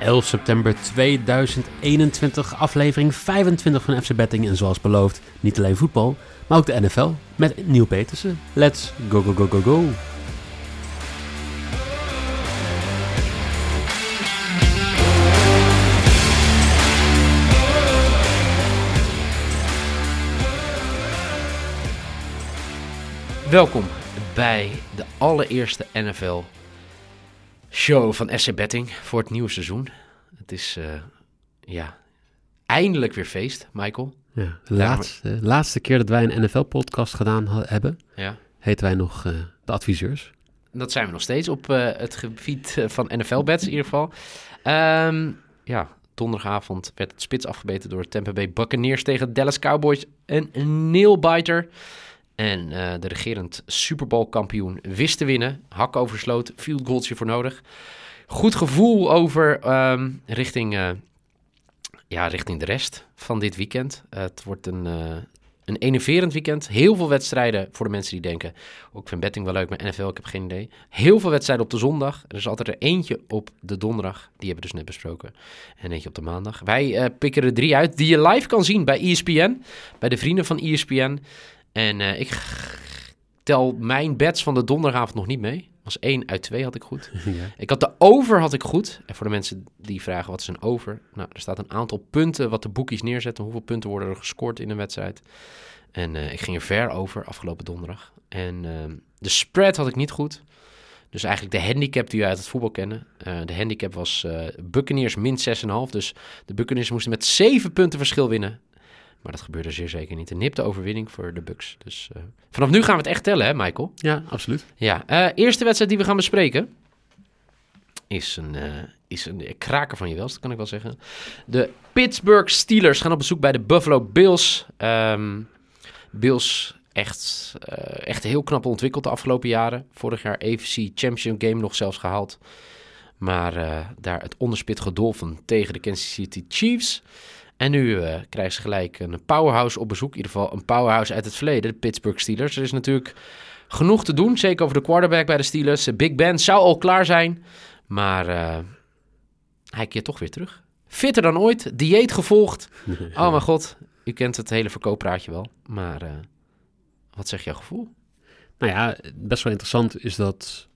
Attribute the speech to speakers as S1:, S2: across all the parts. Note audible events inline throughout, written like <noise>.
S1: ...11 september 2021, aflevering 25 van FC Betting. En zoals beloofd, niet alleen voetbal, maar ook de NFL met Nieuw Petersen. Let's go, go, go, go, go.
S2: Welkom bij de allereerste NFL show van SC Betting voor het nieuwe seizoen. Het is eh, ja, eindelijk weer feest, Michael.
S1: Ja, de laatste, laatste keer dat wij een NFL-podcast gedaan hebben,
S2: Ja.
S1: heten wij nog eh, de adviseurs.
S2: Dat zijn we nog steeds op eh, het gebied eh, van NFL-bets in ieder geval. Ehm, ja, donderdagavond werd het spits afgebeten door Tampa Bay Buccaneers tegen Dallas Cowboys. Een nailbiter. En eh, de regerend Super Bowl kampioen wist te winnen. Hak oversloot, field goaltje voor nodig. Goed gevoel over ehm, richting, eh, ja, richting de rest van dit weekend. Eh, het wordt een, een enerverend weekend. Heel veel wedstrijden voor de mensen die denken... Oh, ik vind betting wel leuk, maar NFL, ik heb geen idee. Heel veel wedstrijden op de zondag. Er is altijd er eentje op de donderdag. Die hebben we dus net besproken. En eentje op de maandag. Wij pikken er drie uit die je live kan zien bij ESPN. Bij de vrienden van ESPN. En eh, ik tel mijn bets van de donderdagavond nog niet mee. Was 1 uit 2 had ik goed. <laughs>
S1: ja.
S2: Ik had de over had ik goed. En voor de mensen die vragen wat is een over. Nou, er staat een aantal punten wat de boekies neerzetten. Hoeveel punten worden er gescoord in een wedstrijd. En eh, ik ging er ver over afgelopen donderdag. En ehm, de spread had ik niet goed. Dus eigenlijk de handicap die we uit het voetbal kennen. Eh, de handicap was Buccaneers min 6,5. Dus de Buccaneers moesten met 7 punten verschil winnen. Maar dat gebeurde zeer zeker niet. Een nipte overwinning voor de Bucks. Dus eh, vanaf nu gaan we het echt tellen, hè, Michael?
S1: ja, absoluut.
S2: Ja, eh, eerste wedstrijd die we gaan bespreken is een, eh, is een kraker van je welst, kan ik wel zeggen. De Pittsburgh Steelers gaan op bezoek bij de Buffalo Bills. Ehm, Bills echt, echt heel knap ontwikkeld de afgelopen jaren. Vorig jaar AFC Championship Game nog zelfs gehaald. Maar daar het onderspit gedolven tegen de Kansas City Chiefs. En nu krijgen ze gelijk een powerhouse op bezoek. In ieder geval een powerhouse uit het verleden, de Pittsburgh Steelers. Er is natuurlijk genoeg te doen, zeker over de quarterback bij de Steelers. Big Ben zou al klaar zijn, maar eh, hij keert toch weer terug. Fitter dan ooit, dieet gevolgd. <laughs> Oh mijn god, u kent het hele verkooppraatje wel. Maar eh, wat zegt jouw gevoel?
S1: Nou ja, best wel interessant is dat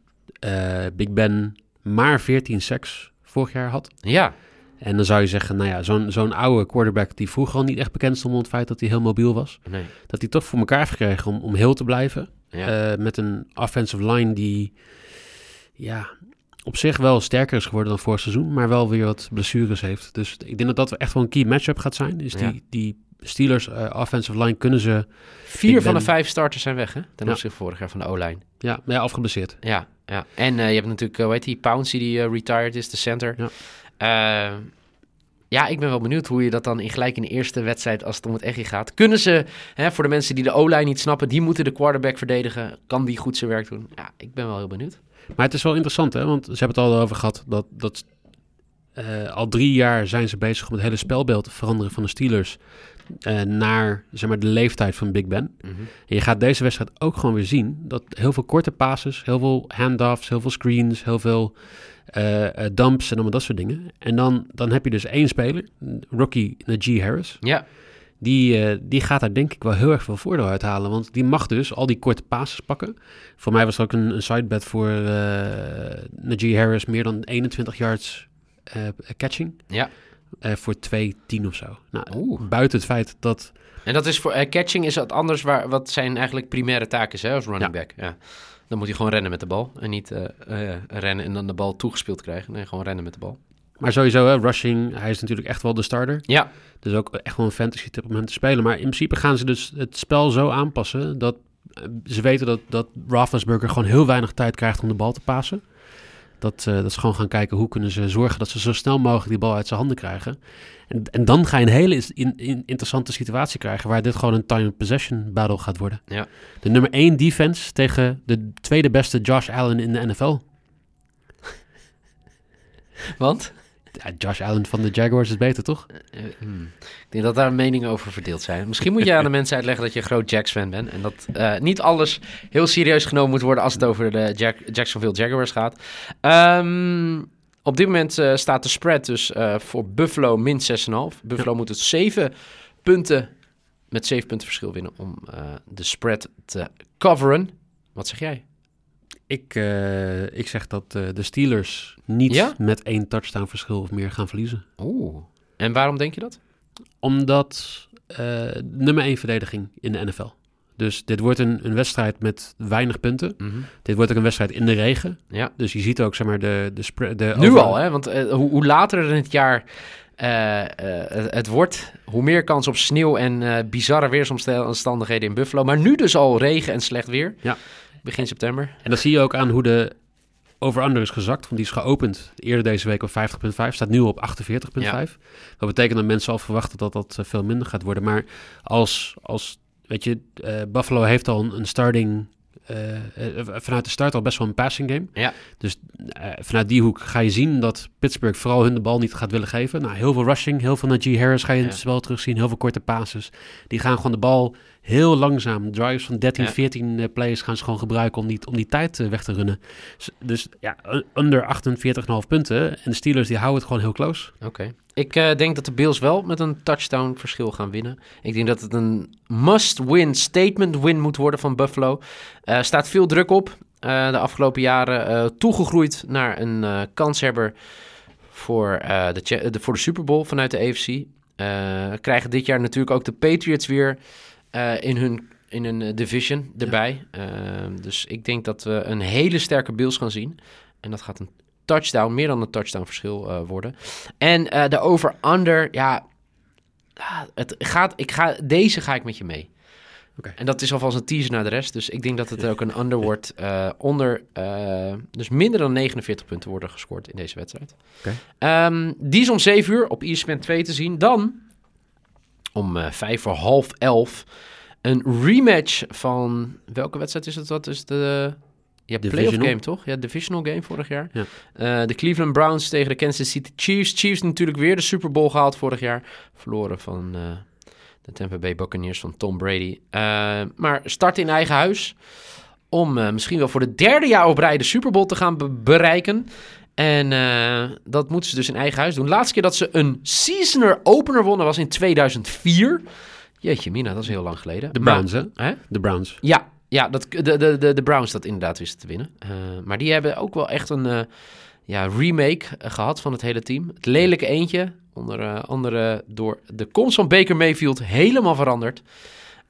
S1: Big Ben maar 14 sacks vorig jaar had.
S2: Ja,
S1: En dan zou je zeggen, nou ja, zo'n zo'n oude quarterback die vroeger al niet echt bekend stond om het feit dat hij heel mobiel was.
S2: nee.
S1: Dat hij toch voor elkaar heeft gekregen om, om heel te blijven.
S2: Ja.
S1: Eh, met een offensive line die ja, op zich wel sterker is geworden dan vorig seizoen, maar wel weer wat blessures heeft. Dus ik denk dat dat echt wel een key matchup gaat zijn. Is
S2: Ja.
S1: die, die Steelers eh, offensive line kunnen ze,
S2: Vier van de vijf starters zijn weg, hè? Ten
S1: Ja.
S2: opzichte van vorig jaar van de O-line.
S1: ja, ja afgeblesseerd.
S2: Ja, ja. En eh, je hebt natuurlijk, hoe heet die, Pouncey die retired is, de center.
S1: Ja.
S2: Eh, ja, ik ben wel benieuwd hoe je dat dan in gelijk in de eerste wedstrijd, als het om het echt gaat. Kunnen ze, hè, voor de mensen die de O-line niet snappen, die moeten de quarterback verdedigen. Kan die goed zijn werk doen? Ja, ik ben wel heel benieuwd.
S1: Maar het is wel interessant, hè? want ze hebben het al over gehad dat, dat eh, al drie jaar zijn ze bezig om het hele spelbeeld te veranderen van de Steelers eh, naar zeg maar, de leeftijd van Big Ben.
S2: Mhm.
S1: En je gaat deze wedstrijd ook gewoon weer zien dat heel veel korte passes, heel veel handoffs, heel veel screens, heel veel eh, eh, dumps en allemaal dat soort dingen. En dan, dan heb je dus één speler, rookie Najee Harris.
S2: Ja,
S1: Die, eh, die gaat daar denk ik wel heel erg veel voordeel uit halen. Want die mag dus al die korte passes pakken. Voor mij was ook een, een sidebet voor eh Najee Harris. Meer dan 21 yards catching.
S2: ja.
S1: Voor 2-10 of zo. Nou,
S2: Oeh.
S1: buiten het feit dat...
S2: En dat is voor catching is dat anders waar, wat zijn eigenlijk primaire taken is, hè, als running
S1: Ja.
S2: back. Ja. Dan moet hij gewoon rennen met de bal. En niet eh, eh, rennen en dan de bal toegespeeld krijgen. Nee, gewoon rennen met de bal.
S1: Maar sowieso, hè, rushing, hij is natuurlijk echt wel de starter.
S2: Ja,
S1: Dus ook echt wel een fantasy tip om hem te spelen. Maar in principe gaan ze dus het spel zo aanpassen dat eh, ze weten dat, dat Roethlisberger gewoon heel weinig tijd krijgt om de bal te pasen. Dat, eh, dat ze gewoon gaan kijken hoe kunnen ze zorgen dat ze zo snel mogelijk die bal uit zijn handen krijgen. En, en dan ga je een hele is- in, in- interessante situatie krijgen waar dit gewoon een time possession battle gaat worden.
S2: Ja.
S1: De nummer 1 defense tegen de tweede beste Josh Allen in de NFL.
S2: Want?
S1: Josh Allen van de Jaguars is beter, toch?
S2: Eh, hmm. Ik denk dat daar meningen over verdeeld zijn. Misschien moet je aan de <laughs> mensen uitleggen dat je een groot Jacks-fan bent. En dat eh, niet alles heel serieus genomen moet worden als het over de Jack Jacksonville Jaguars gaat. Ehm, op dit moment eh, staat de spread dus eh, voor Buffalo min 6,5. Buffalo moet het 7 punten met 7 punten verschil winnen om eh, de spread te coveren. Wat zeg jij?
S1: Ik, eh, ik zeg dat eh, de Steelers niet
S2: Ja?
S1: met één touchdown verschil of meer gaan verliezen.
S2: Oeh. En waarom denk je dat?
S1: Omdat eh, nummer 1 verdediging in de NFL. Dus dit wordt een, een wedstrijd met weinig punten. Dit wordt ook een wedstrijd in de regen.
S2: Ja.
S1: Dus je ziet ook zeg maar de, de, de
S2: Nu al, hè? Want hoe, hoe later in het jaar het, wordt, hoe meer kans op sneeuw en bizarre weersomstandigheden in Buffalo. Maar nu dus al regen en slecht weer.
S1: Ja.
S2: Begin september.
S1: En dat zie je ook aan hoe de over-under is gezakt. Want die is geopend eerder deze week op 50,5. Staat nu op 48,5. Dat betekent dat mensen al verwachten dat dat eh, veel minder gaat worden. Maar als, als weet je, eh, Buffalo heeft al een, een starting... eh, vanuit de start al best wel een passing game.
S2: Ja.
S1: Dus vanuit die hoek ga je zien dat Pittsburgh vooral hun de bal niet gaat willen geven. Nou, heel veel rushing, heel veel Najee Harris ga je in het
S2: Ja.
S1: spel terugzien. Heel veel korte passes. Die gaan gewoon de bal heel langzaam, drives van 13,
S2: Ja.
S1: 14 eh, plays gaan ze gewoon gebruiken om die, om die tijd eh, weg te runnen. Dus, ja, under 48,5 punten. En de Steelers die houden het gewoon heel close.
S2: Oké. Ik eh, denk dat de Bills wel met een touchdown verschil gaan winnen. Ik denk dat het een must-win statement win moet worden van Buffalo. Er staat veel druk op. de afgelopen jaren toegegroeid naar een kanshebber voor, de, de, voor de Super Bowl vanuit de AFC. Krijgen dit jaar natuurlijk ook de Patriots weer eh, in hun in een eh, division erbij. Eh, dus ik denk dat we een hele sterke Bills gaan zien. En dat gaat een touchdown, meer dan een touchdown verschil eh, worden. En de over-under, ja, ah, het gaat, ik ga, deze ga ik met je mee. En dat is alvast een teaser naar de rest. Dus ik denk dat het <laughs> ook een under wordt. onder, dus minder dan 49 punten worden gescoord in deze wedstrijd. Ehm, die is om 7 uur op ESPN 2 te zien. Dan om eh 5 voor half 11 een rematch van... Welke wedstrijd is het? Dat is de... Ja, playoff game toch? Ja, divisional game vorig jaar.
S1: Ja.
S2: Eh, de Cleveland Browns tegen de Kansas City Chiefs. Chiefs natuurlijk weer de Super Bowl gehaald vorig jaar. Verloren van eh, de Tampa Bay Buccaneers van Tom Brady. Maar start in eigen huis. Om misschien wel voor de derde jaar op rij de Super Bowl te gaan be- bereiken. En eh, dat moeten ze dus in eigen huis doen. De laatste keer dat ze een seasoner opener wonnen was in 2004. Jeetje mina, dat is heel lang geleden.
S1: De Browns, hè?
S2: Hè?
S1: De Browns.
S2: ja, ja dat, de, de, de, de Browns dat inderdaad wisten te winnen. Eh, maar die hebben ook wel echt een eh, ja, remake eh, gehad van het hele team. Het lelijke eentje, onder andere door de komst van Baker Mayfield, helemaal veranderd.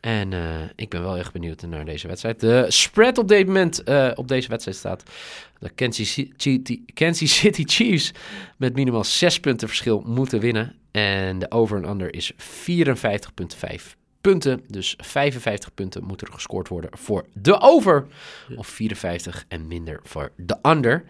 S2: En eh, ik ben wel echt benieuwd naar deze wedstrijd. De spread op dit moment eh, op deze wedstrijd staat de Kansas City, Kansas City Chiefs met minimaal 6 punten verschil moeten winnen. En de over en under is 54,5 punten. Dus 55 punten moeten er gescoord worden voor de over. Of 54 en minder voor de under.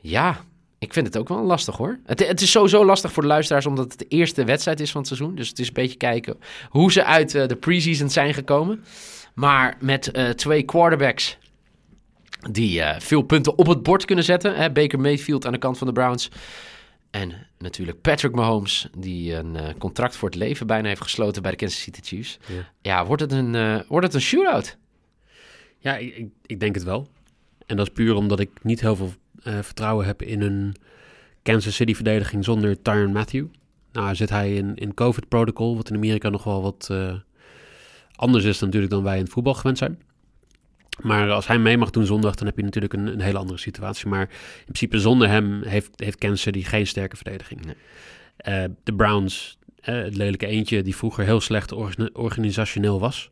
S2: Ja, ik vind het ook wel lastig hoor. Het, het is sowieso lastig voor de luisteraars omdat het de eerste wedstrijd is van het seizoen. Dus het is een beetje kijken hoe ze uit eh, de preseason zijn gekomen. Maar met eh, twee quarterbacks die eh, veel punten op het bord kunnen zetten. Hè? Baker Mayfield aan de kant van de Browns. En natuurlijk Patrick Mahomes, die een contract voor het leven bijna heeft gesloten bij de Kansas City Chiefs.
S1: Ja.
S2: Ja, wordt, het een, wordt het een shootout?
S1: Ja, ik, ik denk het wel. En dat is puur omdat ik niet heel veel eh, vertrouwen heb in een Kansas City verdediging zonder Tyron Matthew. Nou zit hij in, in COVID-protocol, wat in Amerika nog wel wat eh, anders is natuurlijk dan wij in het voetbal gewend zijn. Maar als hij mee mag doen zondag, dan heb je natuurlijk een, een hele andere situatie. Maar in principe zonder hem heeft, heeft Kansas City geen sterke verdediging.
S2: Nee.
S1: Eh, de Browns, het lelijke eentje die vroeger heel slecht orga- organisationeel was,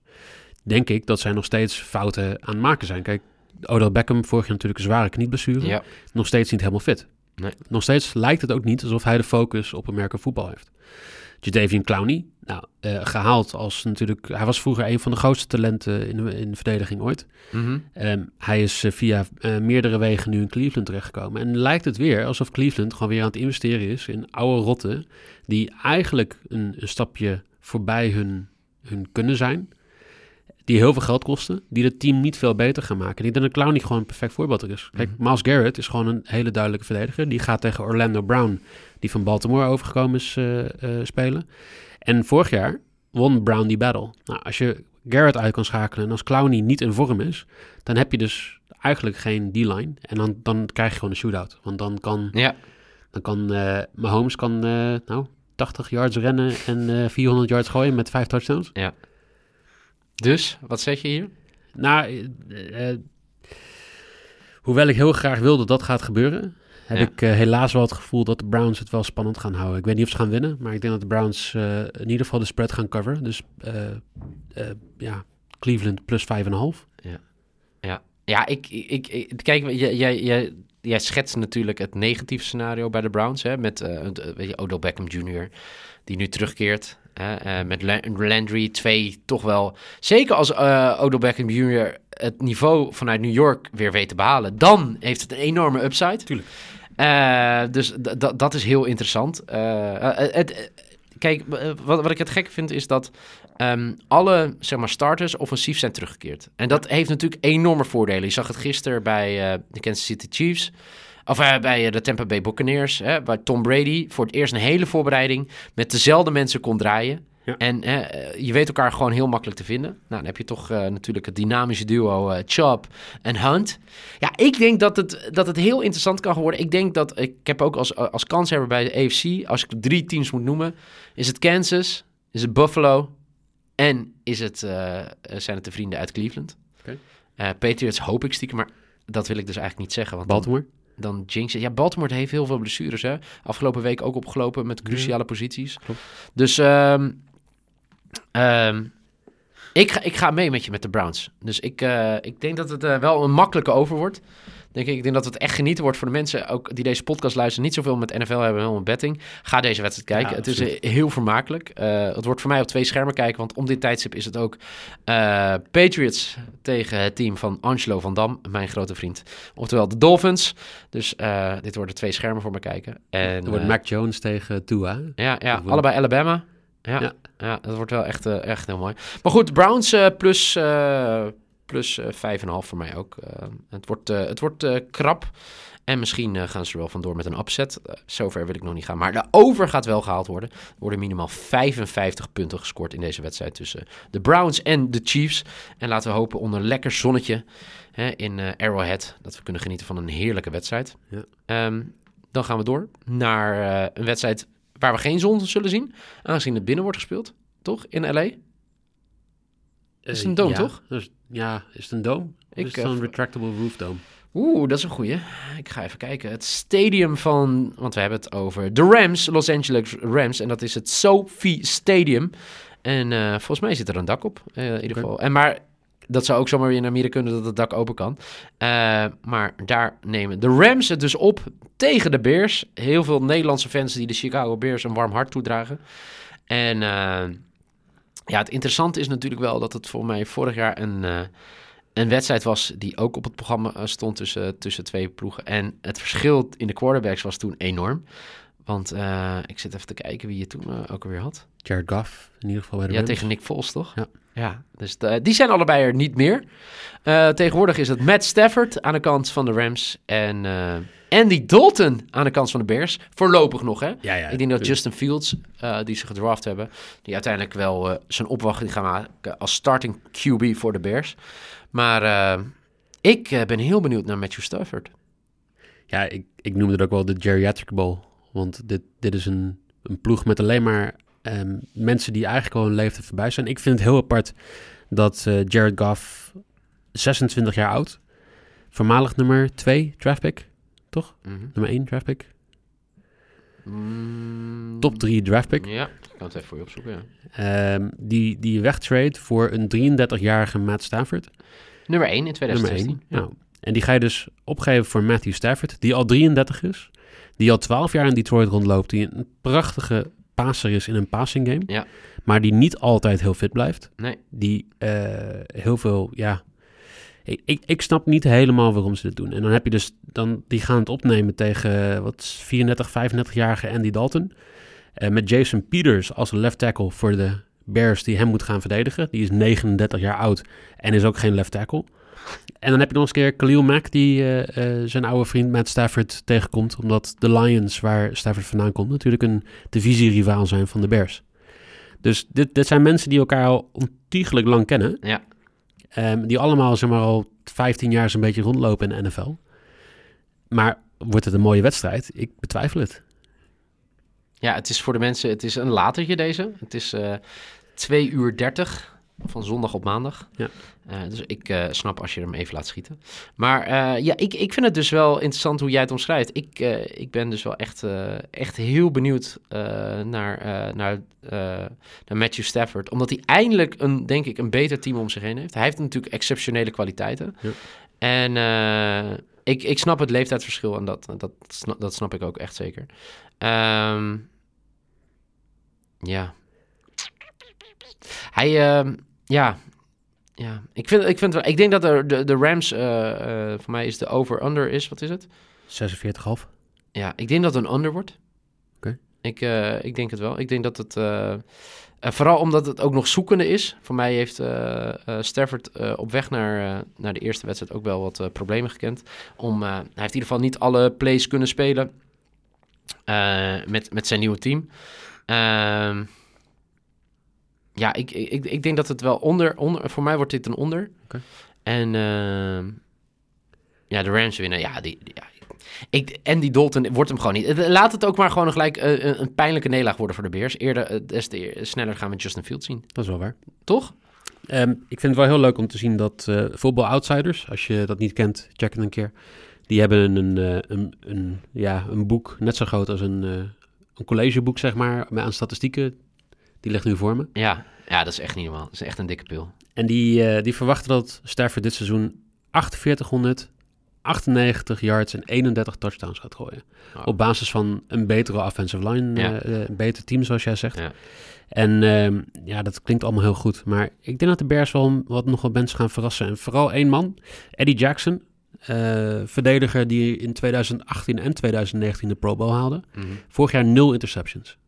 S1: denk ik dat zij nog steeds fouten aan het maken zijn. Kijk, Odell Beckham, vorig jaar natuurlijk een zware knieblessure,
S2: Ja,
S1: nog steeds niet helemaal fit.
S2: Nee.
S1: Nog steeds lijkt het ook niet alsof hij de focus op Amerika voetbal heeft. Jadavian Clowney, nou, eh, gehaald als natuurlijk... Hij was vroeger een van de grootste talenten in de, in de verdediging ooit.
S2: Mhm.
S1: Ehm, hij is eh, via eh, meerdere wegen nu in Cleveland terechtgekomen. En lijkt het weer alsof Cleveland gewoon weer aan het investeren is in oude rotten... die eigenlijk een, een stapje voorbij hun, hun kunnen zijn... Die heel veel geld kosten, die het team niet veel beter gaan maken. En ik denk dat Clowney gewoon een perfect voorbeeld er is. Kijk,
S2: Mhm.
S1: Miles Garrett is gewoon een hele duidelijke verdediger. Die gaat tegen Orlando Brown, die van Baltimore overgekomen is, eh, eh, spelen. En vorig jaar won Brown die battle. Nou, als je Garrett uit kan schakelen en als Clowney niet in vorm is, dan heb je dus eigenlijk geen D-line. En dan, dan krijg je gewoon een shootout. Want dan kan,
S2: Ja,
S1: dan kan eh, Mahomes kan, nou, 80 yards rennen en eh 400 yards gooien met vijf touchdowns.
S2: Dus wat zeg je hier?
S1: Nou, eh, eh, hoewel ik heel graag wil dat dat gaat gebeuren, heb
S2: Ja.
S1: ik eh, helaas wel het gevoel dat de Browns het wel spannend gaan houden. Ik weet niet of ze gaan winnen, maar ik denk dat de Browns in ieder geval de spread gaan coveren. Dus ja, Cleveland plus 5,5.
S2: Ja, ik, ik, ik kijk, jij, jij, jij, schetst natuurlijk het negatieve scenario bij de Browns, hè, met weet je, Odell Beckham Jr., die nu terugkeert. Eh, met La- Landry, twee toch wel, zeker als eh Odell Beckham Jr. het niveau vanuit New York weer weet te behalen, dan heeft het een enorme upside.
S1: Tuurlijk.
S2: Eh, dus dat is heel interessant. Het, kijk, wat, wat ik het gek vind is dat ehm, alle zeg maar, starters offensief zijn teruggekeerd. En dat heeft natuurlijk enorme voordelen. Je zag het gisteren bij de Kansas City Chiefs. Of eh, bij eh, de Tampa Bay Buccaneers. Hè, waar Tom Brady voor het eerst een hele voorbereiding met dezelfde mensen kon draaien.
S1: Ja.
S2: En eh, je weet elkaar gewoon heel makkelijk te vinden. Nou, dan heb je toch natuurlijk het dynamische duo Chubb en Hunt. Ja, ik denk dat het, dat het heel interessant kan worden. Ik denk dat, ik heb ook als, als kanshebber bij de AFC, als ik drie teams moet noemen, is het Kansas, is het Buffalo en is het, zijn het de vrienden uit Cleveland. Eh, Patriots hoop ik stiekem, maar dat wil ik dus eigenlijk niet zeggen. Want
S1: Baltimore.
S2: dan jinx je- Ja, Baltimore heeft heel veel blessures, hè. Afgelopen week ook opgelopen met cruciale posities.
S1: klopt.
S2: Dus ehm, ehm, ik, ga, ik ga mee met je met de Browns. Dus ik, eh, ik denk dat het eh, wel een makkelijke over wordt. Denk ik, ik denk dat het echt genieten wordt voor de mensen ook die deze podcast luisteren. Niet zoveel met NFL hebben, met betting. Ga deze wedstrijd kijken.
S1: Ja,
S2: het is
S1: absoluut.
S2: heel vermakelijk. Eh, het wordt voor mij op twee schermen kijken, want om dit tijdstip is het ook eh, Patriots tegen het team van Angelo van Dam, mijn grote vriend. Oftewel de Dolphins. Dus eh, dit worden twee schermen voor me kijken. En,
S1: Er wordt Mac Jones tegen Tua.
S2: ja, ja
S1: Of,
S2: allebei Alabama. Ja, ja.
S1: Ja.
S2: dat wordt wel echt, echt heel mooi. Maar goed, Browns plus, plus eh, 5,5 voor mij ook. Eh, het wordt, eh, het wordt eh, krap. En misschien eh, gaan ze er wel vandoor met een upset. Eh, zover wil ik nog niet gaan. Maar de over gaat wel gehaald worden. Er worden minimaal 55 punten gescoord in deze wedstrijd tussen de Browns en de Chiefs. En laten we hopen onder lekker zonnetje hè, in eh, Arrowhead dat we kunnen genieten van een heerlijke wedstrijd.
S1: Ja.
S2: Ehm, dan gaan we door naar eh, een wedstrijd waar we geen zon zullen zien. Aangezien het binnen wordt gespeeld, toch? In LA? Is het een dome,
S1: ja,
S2: toch?
S1: dus- ja, is het een dome?
S2: Ik,
S1: is het
S2: eh,
S1: een retractable roof dome?
S2: Oeh, dat is een goeie. Ik ga even kijken. Het stadium van, want we hebben het over de Rams, Los Angeles Rams. En dat is het Sophie Stadium. En eh, volgens mij zit er een dak op, eh, in ieder geval. En maar dat zou ook zomaar weer in Amerika kunnen dat het dak open kan. Eh, maar daar nemen de Rams het dus op tegen de Bears. Heel veel Nederlandse fans die de Chicago Bears een warm hart toedragen. En eh, ja, het interessante is natuurlijk wel dat het voor mij vorig jaar een, eh, een wedstrijd was die ook op het programma eh, stond tussen, tussen twee ploegen. En het verschil in de quarterbacks was toen enorm. Want eh, ik zit even te kijken wie je toen eh, ook alweer had.
S1: Jared Goff, in ieder geval bij de
S2: Ja,
S1: Rams.
S2: tegen Nick Foles, toch?
S1: Ja.
S2: Ja, dus de- die zijn allebei er niet meer. Eh, tegenwoordig is het Matt Stafford aan de kant van de Rams en eh, Andy Dalton aan de kant van de Bears. Voorlopig nog, hè?
S1: Ja, ja.
S2: ik denk dat. Justin Fields, eh, die ze gedraft hebben, die uiteindelijk wel eh, zijn opwachting gaan maken als starting QB voor de Bears. Maar eh, ik eh, ben heel benieuwd naar Matthew Stafford.
S1: Ja, ik, ik noemde het ook wel de geriatric ball. Want dit, dit is een, een ploeg met alleen maar ehm, mensen die eigenlijk al hun leeftijd voorbij zijn. Ik vind het heel apart dat eh, Jared Goff, 26 jaar oud, voormalig nummer 2 draftpick,
S2: Mhm.
S1: nummer 1 draftpick,
S2: Mm,
S1: top 3 draftpick,
S2: Ja, ik kan het even voor je opzoeken, ja.
S1: ehm, die, die wegtrade voor een 33-jarige Matt Stafford.
S2: Nummer 1 in
S1: Nummer
S2: 2016.
S1: 1. Nou, en die ga je dus opgeven voor Matthew Stafford, die al 33 is. Die al 12 jaar in Detroit rondloopt. Die een prachtige passer is in een passing game.
S2: Ja.
S1: Maar die niet altijd heel fit blijft.
S2: Nee.
S1: Die eh, heel veel, ja... Ik, ik, ik snap niet helemaal waarom ze dit doen. En dan heb je dus, dan, die gaan het opnemen tegen, wat is 34, 35-jarige Andy Dalton. Eh, met Jason Peters als left tackle voor de Bears die hem moet gaan verdedigen. Die is 39 jaar oud en is ook geen left tackle. En dan heb je nog eens een keer Khalil Mack die eh, eh, zijn oude vriend Matt Stafford tegenkomt. Omdat de Lions, waar Stafford vandaan komt, natuurlijk een divisierivaal zijn van de Bears. Dus dit, dit zijn mensen die elkaar al ontiegelijk lang kennen.
S2: Ja.
S1: Ehm, die allemaal zeg maar al 15 jaar zo'n beetje rondlopen in de NFL. Maar wordt het een mooie wedstrijd? Ik betwijfel het.
S2: Ja, het is voor de mensen, het is een latertje deze. Het is eh 2 uur 30 van zondag op maandag.
S1: Ja.
S2: Eh, dus ik eh, snap als je hem even laat schieten. Maar eh, ja, ik, ik vind het dus wel interessant hoe jij het omschrijft. Ik, ik ben dus wel echt, echt heel benieuwd naar, naar, naar Matthew Stafford. Omdat hij eindelijk, een, denk ik, een beter team om zich heen heeft. Hij heeft natuurlijk exceptionele kwaliteiten.
S1: Ja.
S2: En ik, ik snap het leeftijdsverschil en dat, dat, snap, dat snap ik ook echt zeker. Ehm, ja. Hij, ehm, ja. Ja, ik, vind, ik, vind, wel- ik denk dat er de, de Rams, eh, eh, voor mij is de over-under is, wat is het?
S1: 46,5.
S2: Ja, ik denk dat het een under wordt.
S1: Oké.
S2: Ik, eh, ik denk het wel. Ik denk dat het, vooral omdat het ook nog zoekende is. Voor mij heeft Stafford op weg naar, naar de eerste wedstrijd ook wel wat problemen gekend. Om, hij heeft in ieder geval niet alle plays kunnen spelen met, met zijn nieuwe team. Ehm, ja, ik, ik, ik denk dat het wel onder, onder... Voor mij wordt dit een onder. En ehm, ja, de Rams winnen. Ja, die, die- ja, ik, en die Dalton wordt hem gewoon niet. Het- Laat het ook maar gewoon gelijk eh, een, een pijnlijke nederlaag worden voor de Bears. Eerder, eh, des te eer- sneller gaan we Justin Fields zien.
S1: Dat is wel waar.
S2: Toch?
S1: Ehm, ik vind het wel heel leuk om te zien dat eh Football Outsiders, als je dat niet kent, check het een keer. Die hebben een, eh, een, een, ja, een boek, net zo groot als een, eh, een collegeboek, zeg maar, met aan statistieken. Die ligt nu voor me.
S2: Ja, ja, dat is echt niet normaal. Dat is echt een dikke pil.
S1: En die, eh, die verwachten dat Stafford dit seizoen 4898 yards en 31 touchdowns gaat gooien. Op basis van een betere offensive line,
S2: Ja.
S1: eh, eh, een beter team zoals jij zegt.
S2: Ja.
S1: En ehm, ja, dat klinkt allemaal heel goed. Maar ik denk dat de Bears wel wat nog wat mensen gaan verrassen. En vooral één man, Eddie Jackson. verdediger die in 2018 en 2019 de Pro Bowl haalde.
S2: Mhm.
S1: Vorig jaar nul interceptions.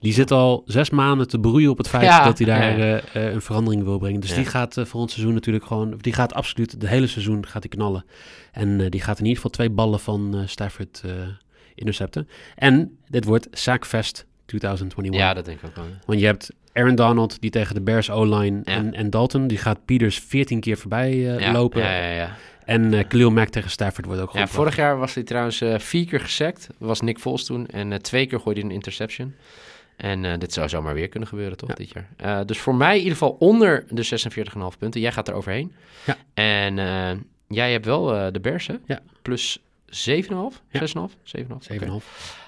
S1: Die zit al zes maanden te broeien op het feit
S2: Ja,
S1: dat hij daar
S2: ja.
S1: eh, eh, een verandering wil brengen. Dus
S2: Ja.
S1: die gaat eh, voor ons seizoen natuurlijk gewoon... Die gaat absoluut het hele seizoen gaat hij knallen. En eh, die gaat in ieder geval twee ballen van eh, Stafford eh, intercepten. En dit wordt Sackfest 2021.
S2: Ja, dat denk ik ook wel.
S1: Want je hebt Aaron Donald die tegen de Bears O-line
S2: Ja.
S1: en, en Dalton. Die gaat Peters 14 keer voorbij eh,
S2: Ja,
S1: lopen.
S2: Ja, ja, ja.
S1: En eh Khalil Mack tegen Stafford wordt ook
S2: ja
S1: gewoon
S2: vorig jaar was hij trouwens eh, vier keer gesackt. Was Nick Foles toen. En eh, twee keer gooide hij een interception. En eh, dit zou zomaar weer kunnen gebeuren, toch,
S1: Ja.
S2: dit jaar? Eh, dus voor mij in ieder geval onder de 46,5 punten. Jij gaat er overheen.
S1: Ja.
S2: En eh, jij hebt wel de Bears, hè?
S1: Ja.
S2: Plus 7,5?
S1: Ja.
S2: 6,5? 7,5.
S1: 7,5.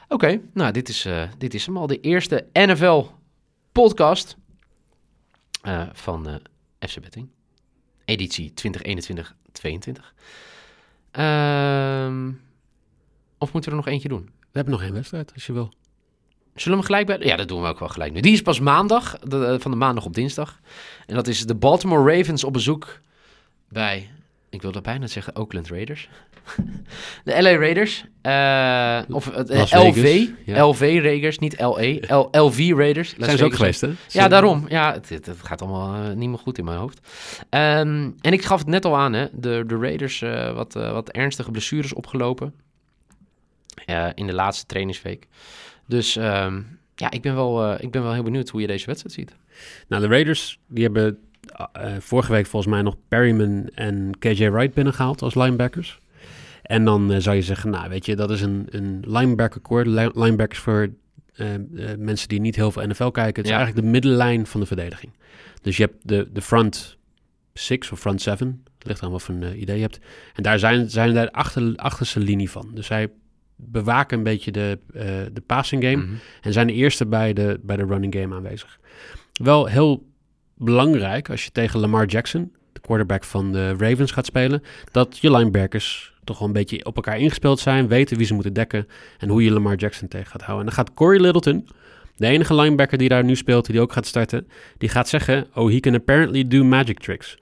S2: Oké, nou, dit is, dit is hem al. De eerste NFL-podcast van FC Betting. Editie 2021-22. Ehm, of moeten we er nog eentje doen?
S1: We hebben nog één wedstrijd, als je wil.
S2: Zullen we hem gelijk bij? Ja, dat doen we ook wel gelijk nu. Die is pas maandag, de, eh, van de maandag op dinsdag. En dat is de Baltimore Ravens op bezoek bij, ik wilde bijna zeggen Oakland Raiders. <laughs> de LA Raiders. eh, of het LV.
S1: Ja.
S2: LV Raiders, niet LE. L, LV Raiders. Las
S1: Zijn ze ook geweest, hè?
S2: Ja, daarom. Ja, het, het, het gaat allemaal eh, niet meer goed in mijn hoofd. Ehm, en ik gaf het net al aan, hè. De, de Raiders wat, wat ernstige blessures opgelopen. in de laatste trainingsweek. Dus ehm, ja, ik ben, wel, eh, ik ben wel heel benieuwd hoe je deze wedstrijd ziet.
S1: Nou, de Raiders, die hebben eh, vorige week volgens mij nog Perryman en KJ Wright binnengehaald als linebackers. En dan eh, zou je zeggen, nou weet je, dat is een, een linebacker core. Li- Linebackers voor eh, eh, mensen die niet heel veel NFL kijken. Het is
S2: Ja.
S1: eigenlijk de middenlijn van de verdediging. Dus je hebt de, de front six of front seven. Het ligt aan wat voor een eh, idee je hebt. En daar zijn, zijn daar de achter, achterste linie van. Dus zij bewaken een beetje de, eh, de passing game.
S2: Mhm.
S1: En zijn de eerste bij de, bij de running game aanwezig. Wel heel belangrijk als je tegen Lamar Jackson, de quarterback van de Ravens, gaat spelen. Dat je linebackers toch wel een beetje op elkaar ingespeeld zijn. Weten wie ze moeten dekken. En hoe je Lamar Jackson tegen gaat houden. En dan gaat Corey Littleton. De enige linebacker die daar nu speelt, die ook gaat starten, die gaat zeggen: Oh, he can apparently do magic tricks.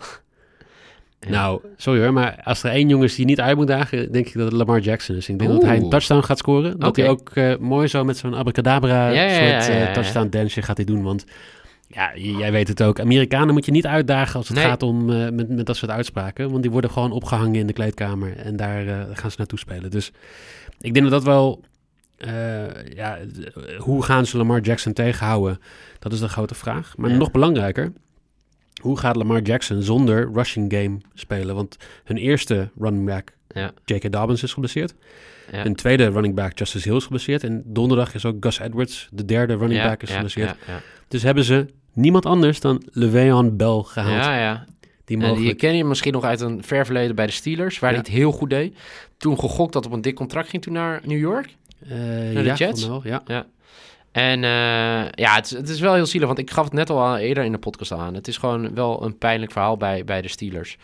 S2: Ja.
S1: Nou, sorry hoor, maar als er één jongen is die niet uit moet dagen, denk ik dat het Lamar Jackson is. Ik denk dat hij een touchdown gaat scoren. Dat hij ook eh, mooi zo met zo'n abracadabra
S2: Ja,
S1: soort eh, touchdown dansje gaat hij doen. Want ja, jij weet het ook. Amerikanen moet je niet uitdagen als het
S2: Nee.
S1: gaat om eh, met, met dat soort uitspraken. Want die worden gewoon opgehangen in de kleedkamer en daar gaan ze naartoe spelen. Dus ik denk dat dat wel... ja, hoe gaan ze Lamar Jackson tegenhouden? Dat is de grote vraag. Maar
S2: Ja.
S1: nog belangrijker, hoe gaat Lamar Jackson zonder rushing game spelen? Want hun eerste running back,
S2: Ja.
S1: J.K. Dobbins, is geblesseerd.
S2: Ja.
S1: Hun tweede running back, Justice Hill, is geblesseerd. En donderdag is ook Gus Edwards, de derde running
S2: Ja,
S1: back, is geblesseerd.
S2: ja, ja.
S1: Dus hebben ze niemand anders dan Le'Veon Bell gehaald.
S2: Ja, ja.
S1: Die mogelijk...
S2: ken je misschien nog uit een ver verleden bij de Steelers, waar hij het heel goed deed. Toen gegokt dat op een dik contract ging toen naar New York.
S1: eh,
S2: de
S1: ja,
S2: Jets?
S1: wel, ja.
S2: En eh, ja, het is, het is wel heel zielig, want ik gaf het net al eerder in de podcast aan. Het is gewoon wel een pijnlijk verhaal bij, bij de Steelers.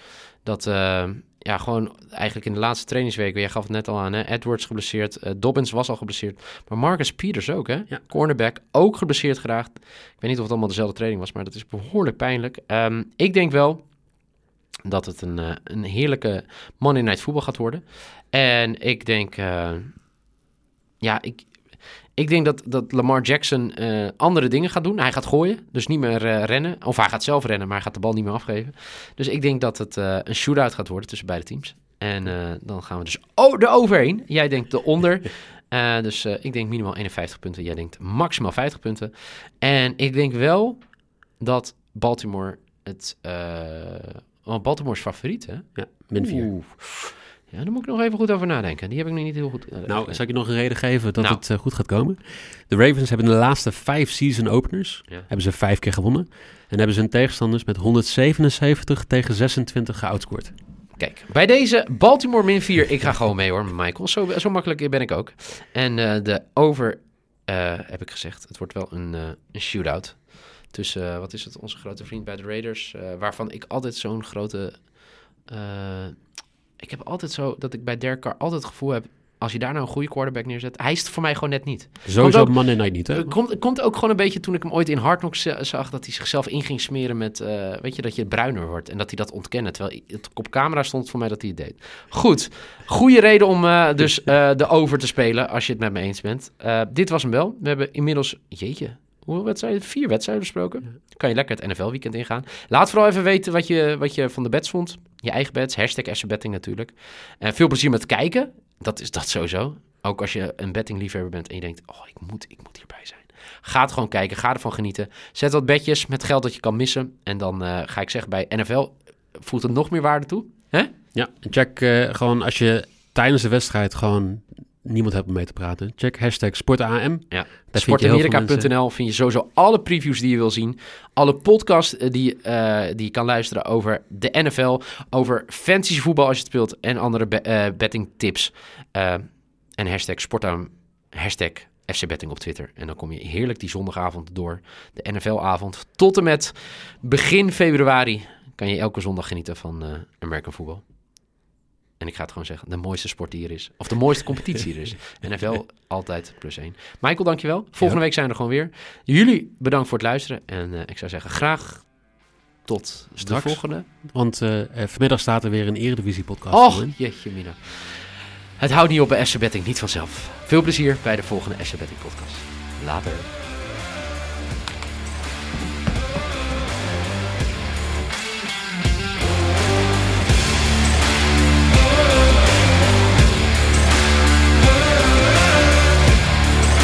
S2: Dat, eh, ja, gewoon eigenlijk in de laatste trainingsweek, jij gaf het net al aan, hè, Edwards geblesseerd, eh, Dobbins was al geblesseerd, maar Marcus Peters ook, hè?
S1: Ja.
S2: Cornerback, ook geblesseerd geraakt. Ik weet niet of het allemaal dezelfde training was, maar dat is behoorlijk pijnlijk. Ehm, ik denk wel dat het een, een heerlijke Monday Night voetbal gaat worden. En ik denk, ja, ik, ik denk dat, dat Lamar Jackson eh, andere dingen gaat doen. Hij gaat gooien, dus niet meer eh, rennen. Of hij gaat zelf rennen, maar hij gaat de bal niet meer afgeven. Dus ik denk dat het eh, een shootout gaat worden tussen beide teams. En dan gaan we dus oh, de overheen. Jij denkt de onder. <laughs> Dus ik denk minimaal 51 punten. Jij denkt maximaal 50 punten. En ik denk wel dat Baltimore het... want Baltimore is favoriet, hè?
S1: Ja, min 4.
S2: Ja, daar moet ik nog even goed over nadenken. Die heb ik nog niet heel goed... eh,
S1: Nou, zal ik je nog een reden geven dat
S2: Nou.
S1: het eh, goed gaat komen? De Ravens hebben de laatste vijf season openers,
S2: Ja.
S1: hebben ze vijf keer gewonnen. En hebben ze hun tegenstanders met 177 tegen 26 geoutscored.
S2: Kijk, bij deze Baltimore min 4. Ik ga gewoon mee hoor, Michael. Zo, zo makkelijk ben ik ook. En eh, de over, eh, heb ik gezegd, het wordt wel een, eh, een shootout. Tussen, eh, wat is het, onze grote vriend bij de Raiders. eh, waarvan ik altijd zo'n grote... eh, ik heb altijd zo dat ik bij Derek Carr altijd het gevoel heb... Als je daar nou een goede quarterback neerzet, hij is het voor mij gewoon net niet.
S1: Sowieso
S2: ook-
S1: op Monday Night niet, hè?
S2: Komt, komt ook gewoon een beetje toen ik hem ooit in Hard Knocks zag... dat hij zichzelf in ging smeren met... eh, weet je, dat je bruiner wordt en dat hij dat ontkende. Terwijl het op camera stond voor mij dat hij het deed. Goed, goede reden om eh, dus <laughs> eh, de over te spelen... als je het met me eens bent. Dit was hem wel. We hebben inmiddels... Jeetje, hoeveel wedstrijden? Vier wedstrijden besproken. Kan je lekker het NFL-weekend ingaan. Laat vooral even weten wat je, wat je van de bets vond. Je eigen bets, hashtag SBetting natuurlijk. En veel plezier met kijken. Dat is dat sowieso. Ook als je een bettingliefhebber bent en je denkt... oh, ik moet, ik moet hierbij zijn. Ga het gewoon kijken, ga ervan genieten. Zet wat bedjes met geld dat je kan missen. En dan eh, ga ik zeggen, bij NFL voegt het nog meer waarde toe. Hè?
S1: Ja, check eh, gewoon als je tijdens de wedstrijd gewoon niemand hebt om mee te praten. Check hashtag SportAM.
S2: Ja. Sportamerika.nl vind je sowieso alle previews die je wil zien. Alle podcasts eh, die, eh, die je kan luisteren over de NFL. Over fantasy voetbal als je het speelt. En andere be- eh, betting tips. En hashtag Sportarm. Hashtag FC Betting op Twitter. En dan kom je heerlijk die zondagavond door. De NFL-avond. Tot en met begin februari kan je elke zondag genieten van American voetbal. En ik ga het gewoon zeggen, de mooiste sport die er is. Of de mooiste competitie er is. <laughs> NFL altijd plus één. Michael, dankjewel. Volgende week zijn we er gewoon weer. Jullie bedankt voor het luisteren. En eh, ik zou zeggen, graag tot
S1: Straks.
S2: de volgende.
S1: Want eh, eh, vanmiddag staat er weer een Eredivisie podcast.
S2: Och, jeetje mina. Het houdt niet op bij SC Betting, niet vanzelf. Veel plezier bij de volgende SC Betting podcast. Later.